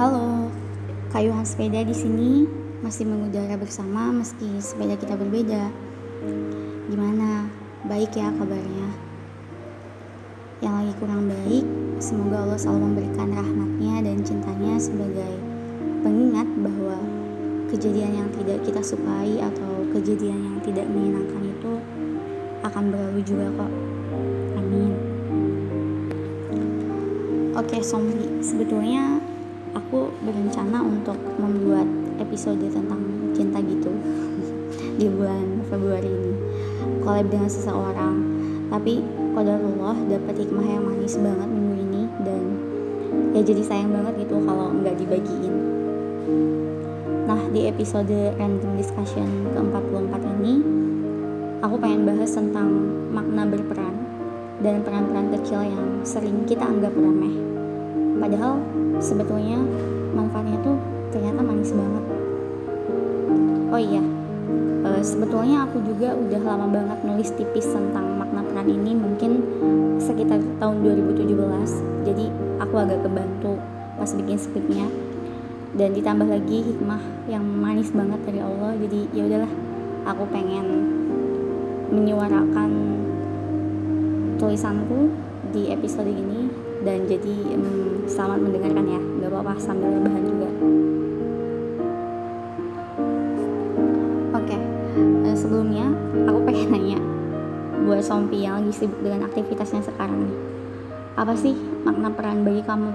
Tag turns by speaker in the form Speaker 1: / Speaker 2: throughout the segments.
Speaker 1: Halo, kayuhan sepeda di sini masih mengudara bersama meski sepeda kita berbeda. Gimana? Baik ya kabarnya? Yang lagi kurang baik, semoga Allah selalu memberikan rahmatnya dan cintanya sebagai pengingat bahwa kejadian yang tidak kita sukai atau kejadian yang tidak menyenangkan itu akan berlalu juga kok. Amin. Oke, Somri, sebetulnya aku berencana untuk membuat episode tentang cinta gitu di bulan Februari ini. Collab dengan seseorang. Tapi Allah dapat hikmah yang manis banget minggu ini dan ya jadi sayang banget gitu kalau nggak dibagiin. Nah di episode random discussion ke-44 ini aku pengen bahas tentang makna berperan dan peran-peran kecil yang sering kita anggap remeh. Padahal sebetulnya manfaatnya tuh ternyata manis banget. Oh iya uh, sebetulnya aku juga udah lama banget nulis tipis tentang makna peran ini mungkin sekitar tahun 2017 jadi aku agak kebantu pas bikin skripnya. Dan ditambah lagi hikmah yang manis banget dari Allah jadi ya udahlah aku pengen menyuarakan tulisanku di episode ini dan jadi um, selamat mendengarkan ya. Nggak apa-apa sambil bahan juga. Oke okay. uh, eh, sebelumnya aku pengen nanya buat Sompi yang lagi sibuk dengan aktivitasnya sekarang nih apa sih makna peran bagi kamu?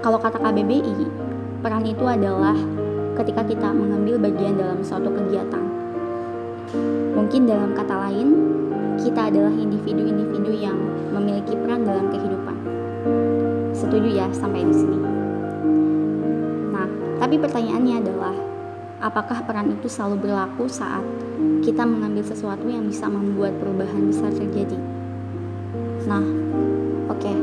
Speaker 1: Kalau kata KBBI peran itu adalah ketika kita mengambil bagian dalam suatu kegiatan. Mungkin dalam kata lain kita adalah individu-individu yang memiliki peran dalam kehidupan. Setuju ya sampai di sini. Nah, tapi pertanyaannya adalah apakah peran itu selalu berlaku saat kita mengambil sesuatu yang bisa membuat perubahan besar terjadi? Nah, oke. Okay.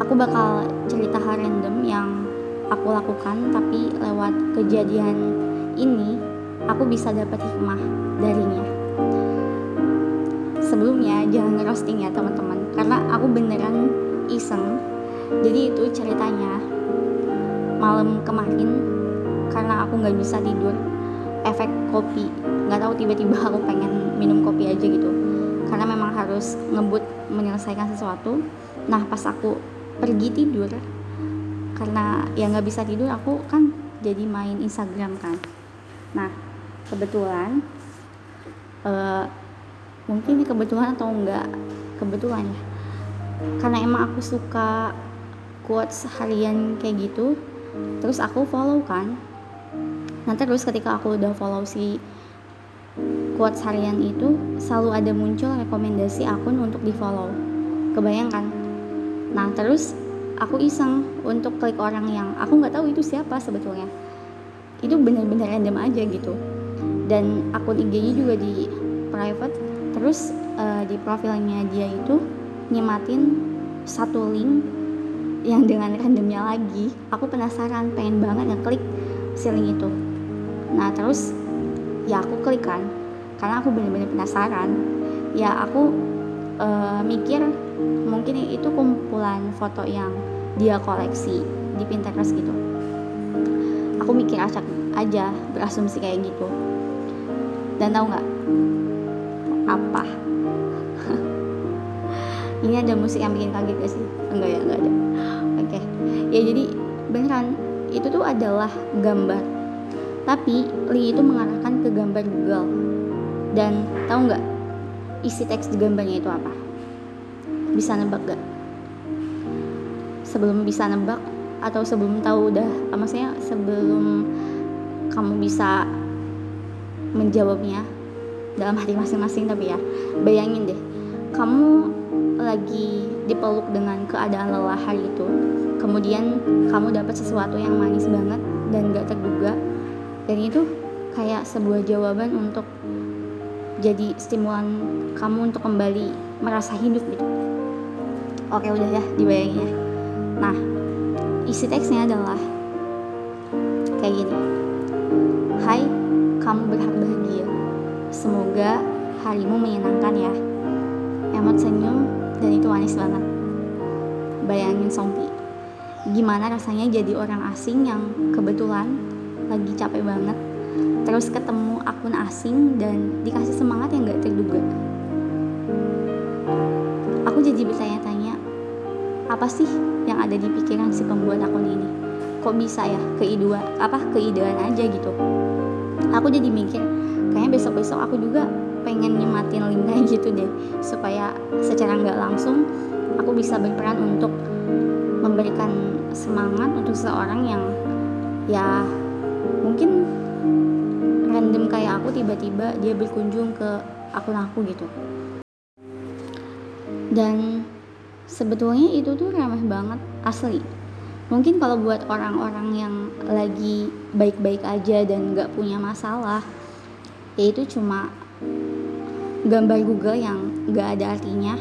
Speaker 1: Aku bakal cerita hal random yang aku lakukan tapi lewat kejadian ini aku bisa dapat hikmah darinya sebelumnya jangan ngerosting ya teman-teman. Karena aku beneran iseng. Jadi itu ceritanya. Malam kemarin karena aku nggak bisa tidur efek kopi. Nggak tahu tiba-tiba aku pengen minum kopi aja gitu. Karena memang harus ngebut menyelesaikan sesuatu. Nah pas aku pergi tidur karena ya nggak bisa tidur aku kan jadi main Instagram kan. Nah kebetulan uh, mungkin ini kebetulan atau enggak? Kebetulan ya. Karena emang aku suka quotes harian kayak gitu terus aku follow kan. Nah terus ketika aku udah follow si quotes harian itu selalu ada muncul rekomendasi akun untuk di follow kebayangkan nah terus aku iseng untuk klik orang yang aku nggak tahu itu siapa sebetulnya. Itu bener-bener random aja gitu. Dan akun IG-nya juga di private terus uh, di profilnya dia itu nyematin satu link yang dengan randomnya lagi. Aku penasaran pengen banget ngeklik si link itu. Nah terus ya aku klik kan. Karena aku bener-bener penasaran. Ya aku uh, mikir mungkin itu kumpulan foto yang dia koleksi di Pinterest gitu. Aku mikir acak aja berasumsi kayak gitu. Dan tahu nggak apa? Ini ada musik yang bikin kaget gak sih? Enggak ya enggak ada. Oke. Okay. ya jadi beneran itu tuh adalah gambar. Tapi Lee itu mengarahkan ke gambar Google. Dan tahu nggak isi teks di gambarnya itu apa? Bisa nebak gak sebelum bisa nebak atau sebelum tahu udah maksudnya sebelum kamu bisa menjawabnya dalam hati masing-masing tapi ya bayangin deh kamu lagi dipeluk dengan keadaan lelah hari itu kemudian kamu dapat sesuatu yang manis banget dan gak terduga dan itu kayak sebuah jawaban untuk jadi stimulan kamu untuk kembali merasa hidup gitu. Oke udah ya dibayangin ya. Nah isi teksnya adalah kayak gini. Hai kamu berhak bahagia Semoga harimu menyenangkan ya. Emot senyum dan itu manis banget. bayangin Songpi gimana rasanya jadi orang asing yang kebetulan lagi capek banget terus ketemu akun asing dan dikasih semangat yang gak terduga? Aku jadi bertanya-tanya apa sih yang ada di pikiran si pembuat akun ini? Kok bisa ya? Keidua apa keidean aja gitu. Aku jadi mikir kayaknya besok-besok aku juga pengen nyematin Linda gitu deh supaya secara nggak langsung aku bisa berperan untuk memberikan semangat untuk seseorang yang ya mungkin random kayak aku tiba-tiba dia berkunjung ke akun aku gitu. Dan sebetulnya itu tuh ramah banget asli. Mungkin kalau buat orang-orang yang lagi baik-baik aja dan nggak punya masalah ya itu cuma gambar Google yang gak ada artinya.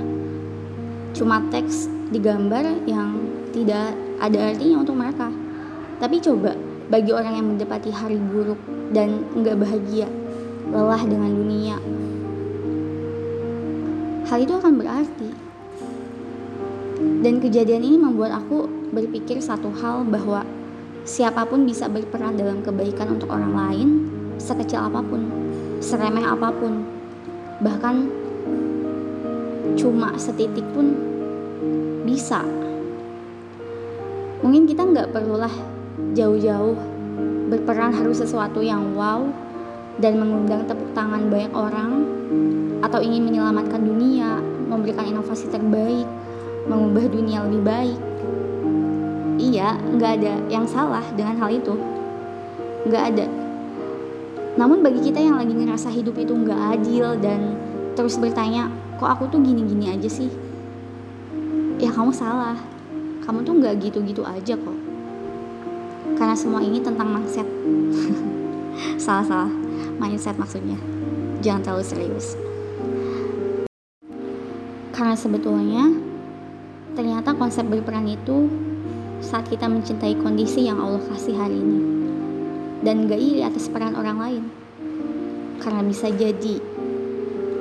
Speaker 1: Cuma teks di gambar yang tidak ada artinya untuk mereka. Tapi coba bagi orang yang mendapati hari buruk dan nggak bahagia lelah dengan dunia hal itu akan berarti. Dan kejadian ini membuat aku berpikir satu hal bahwa siapa pun bisa berperan dalam kebaikan untuk orang lain sekecil apa pun seremeh apa pun. Bahkan cuma setitik pun bisa. Mungkin kita nggak perlulah jauh-jauh berperan harus sesuatu yang wow dan mengundang tepuk tangan banyak orang atau ingin menyelamatkan dunia memberikan inovasi terbaik mengubah dunia lebih baik. Iya nggak ada yang salah dengan hal itu. Nggak ada namun bagi kita yang lagi ngerasa hidup itu nggak adil dan terus bertanya, kok aku tuh gini-gini aja sih? Ya kamu salah. Kamu tuh nggak gitu-gitu aja kok. Karena semua ini tentang mindset. Salah-salah. Mindset maksudnya. Jangan terlalu serius. Karena sebetulnya ternyata konsep berperan itu saat kita mencintai kondisi yang Allah kasih hari ini dan gak iri atas peran orang lain. Karena bisa jadi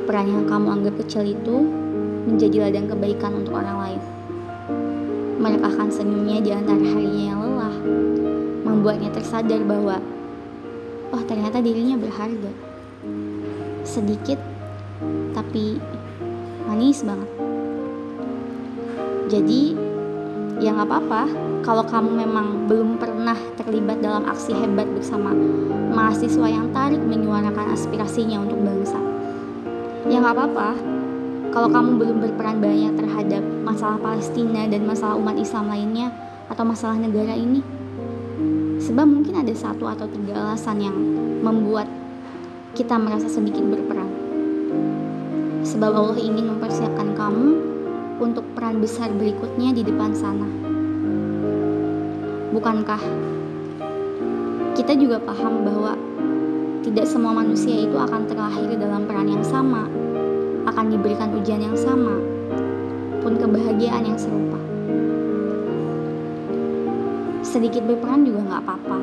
Speaker 1: peran yang kamu anggap kecil itu menjadi ladang kebaikan untuk orang lain. Merekahkan senyumnya di antara harinya yang lelah, membuatnya tersadar bahwa oh ternyata dirinya berharga. Sedikit tapi manis banget. Jadi ya nggak apa-apa kalau kamu memang belum pernah terlibat dalam aksi hebat bersama mahasiswa yang tarik menyuarakan aspirasinya untuk bangsa. Ya nggak apa-apa kalau kamu belum berperan banyak terhadap masalah Palestina dan masalah umat Islam lainnya atau masalah negara ini. Sebab mungkin ada satu atau tiga alasan yang membuat kita merasa sedikit berperan. Sebab Allah ingin mempersiapkan kamu untuk peran besar berikutnya di depan sana. Bukankah kita juga paham bahwa tidak semua manusia itu akan terlahir dalam peran yang sama, akan diberikan ujian yang sama, pun kebahagiaan yang serupa. Sedikit berperan juga nggak apa-apa.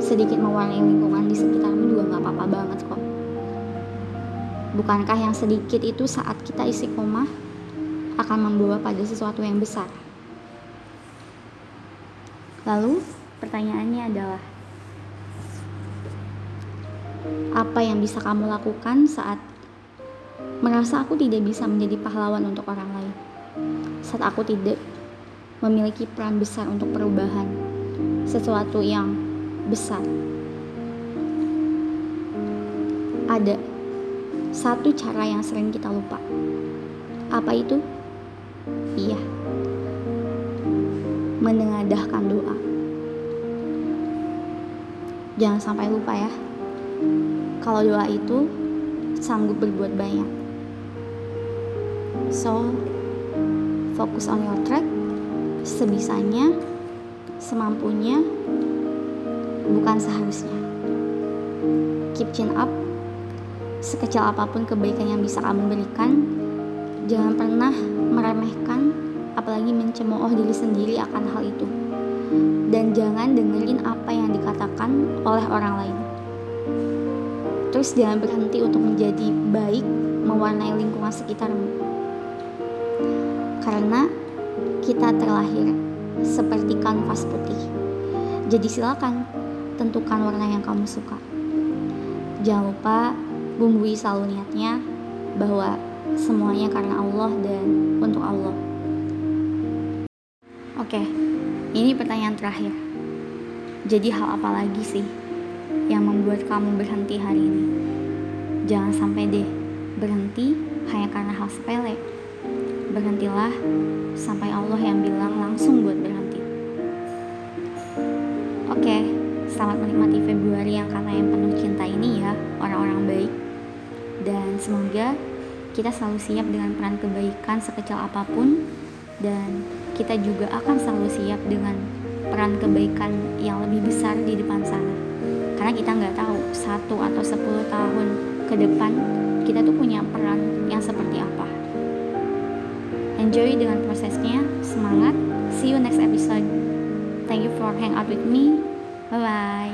Speaker 1: Sedikit mewarnai lingkungan di sekitarmu juga nggak apa-apa banget kok. Bukankah yang sedikit itu saat kita isi koma akan membawa pada sesuatu yang besar. Lalu, pertanyaannya adalah, apa yang bisa kamu lakukan saat merasa aku tidak bisa menjadi pahlawan untuk orang lain? Saat aku tidak memiliki peran besar untuk perubahan sesuatu yang besar. Ada satu cara yang sering kita lupa. Apa itu? Iya. Menengadahkan doa. Jangan sampai lupa ya. Kalau doa itu sanggup berbuat banyak. So, fokus on your track sebisanya, semampunya, bukan seharusnya. Keep chin up, sekecil apa pun kebaikan yang bisa kamu berikan, jangan pernah meremehkan apalagi mencemooh diri sendiri akan hal itu dan jangan dengerin apa yang dikatakan oleh orang lain terus jangan berhenti untuk menjadi baik mewarnai lingkungan sekitarmu karena kita terlahir seperti kanvas putih. Jadi silakan tentukan warna yang kamu suka. Jangan lupa bumbui selalu niatnya bahwa semuanya karena Allah dan untuk Allah. Oke, ini pertanyaan terakhir. Jadi hal apa lagi sih yang membuat kamu berhenti hari ini? Jangan sampai deh berhenti hanya karena hal sepele. Berhentilah sampai Allah yang bilang langsung buat berhenti. Oke, selamat menikmati Februari yang karena yang penuh cinta ini ya, orang-orang baik. Dan semoga kita selalu siap dengan peran kebaikan sekecil apa pun dan kita juga akan selalu siap dengan peran kebaikan yang lebih besar di depan sana. Karena kita nggak tahu satu atau sepuluh tahun ke depan kita tuh punya peran yang seperti apa. Enjoy dengan prosesnya, semangat. See you next episode. Thank you for hang out with me. Bye bye.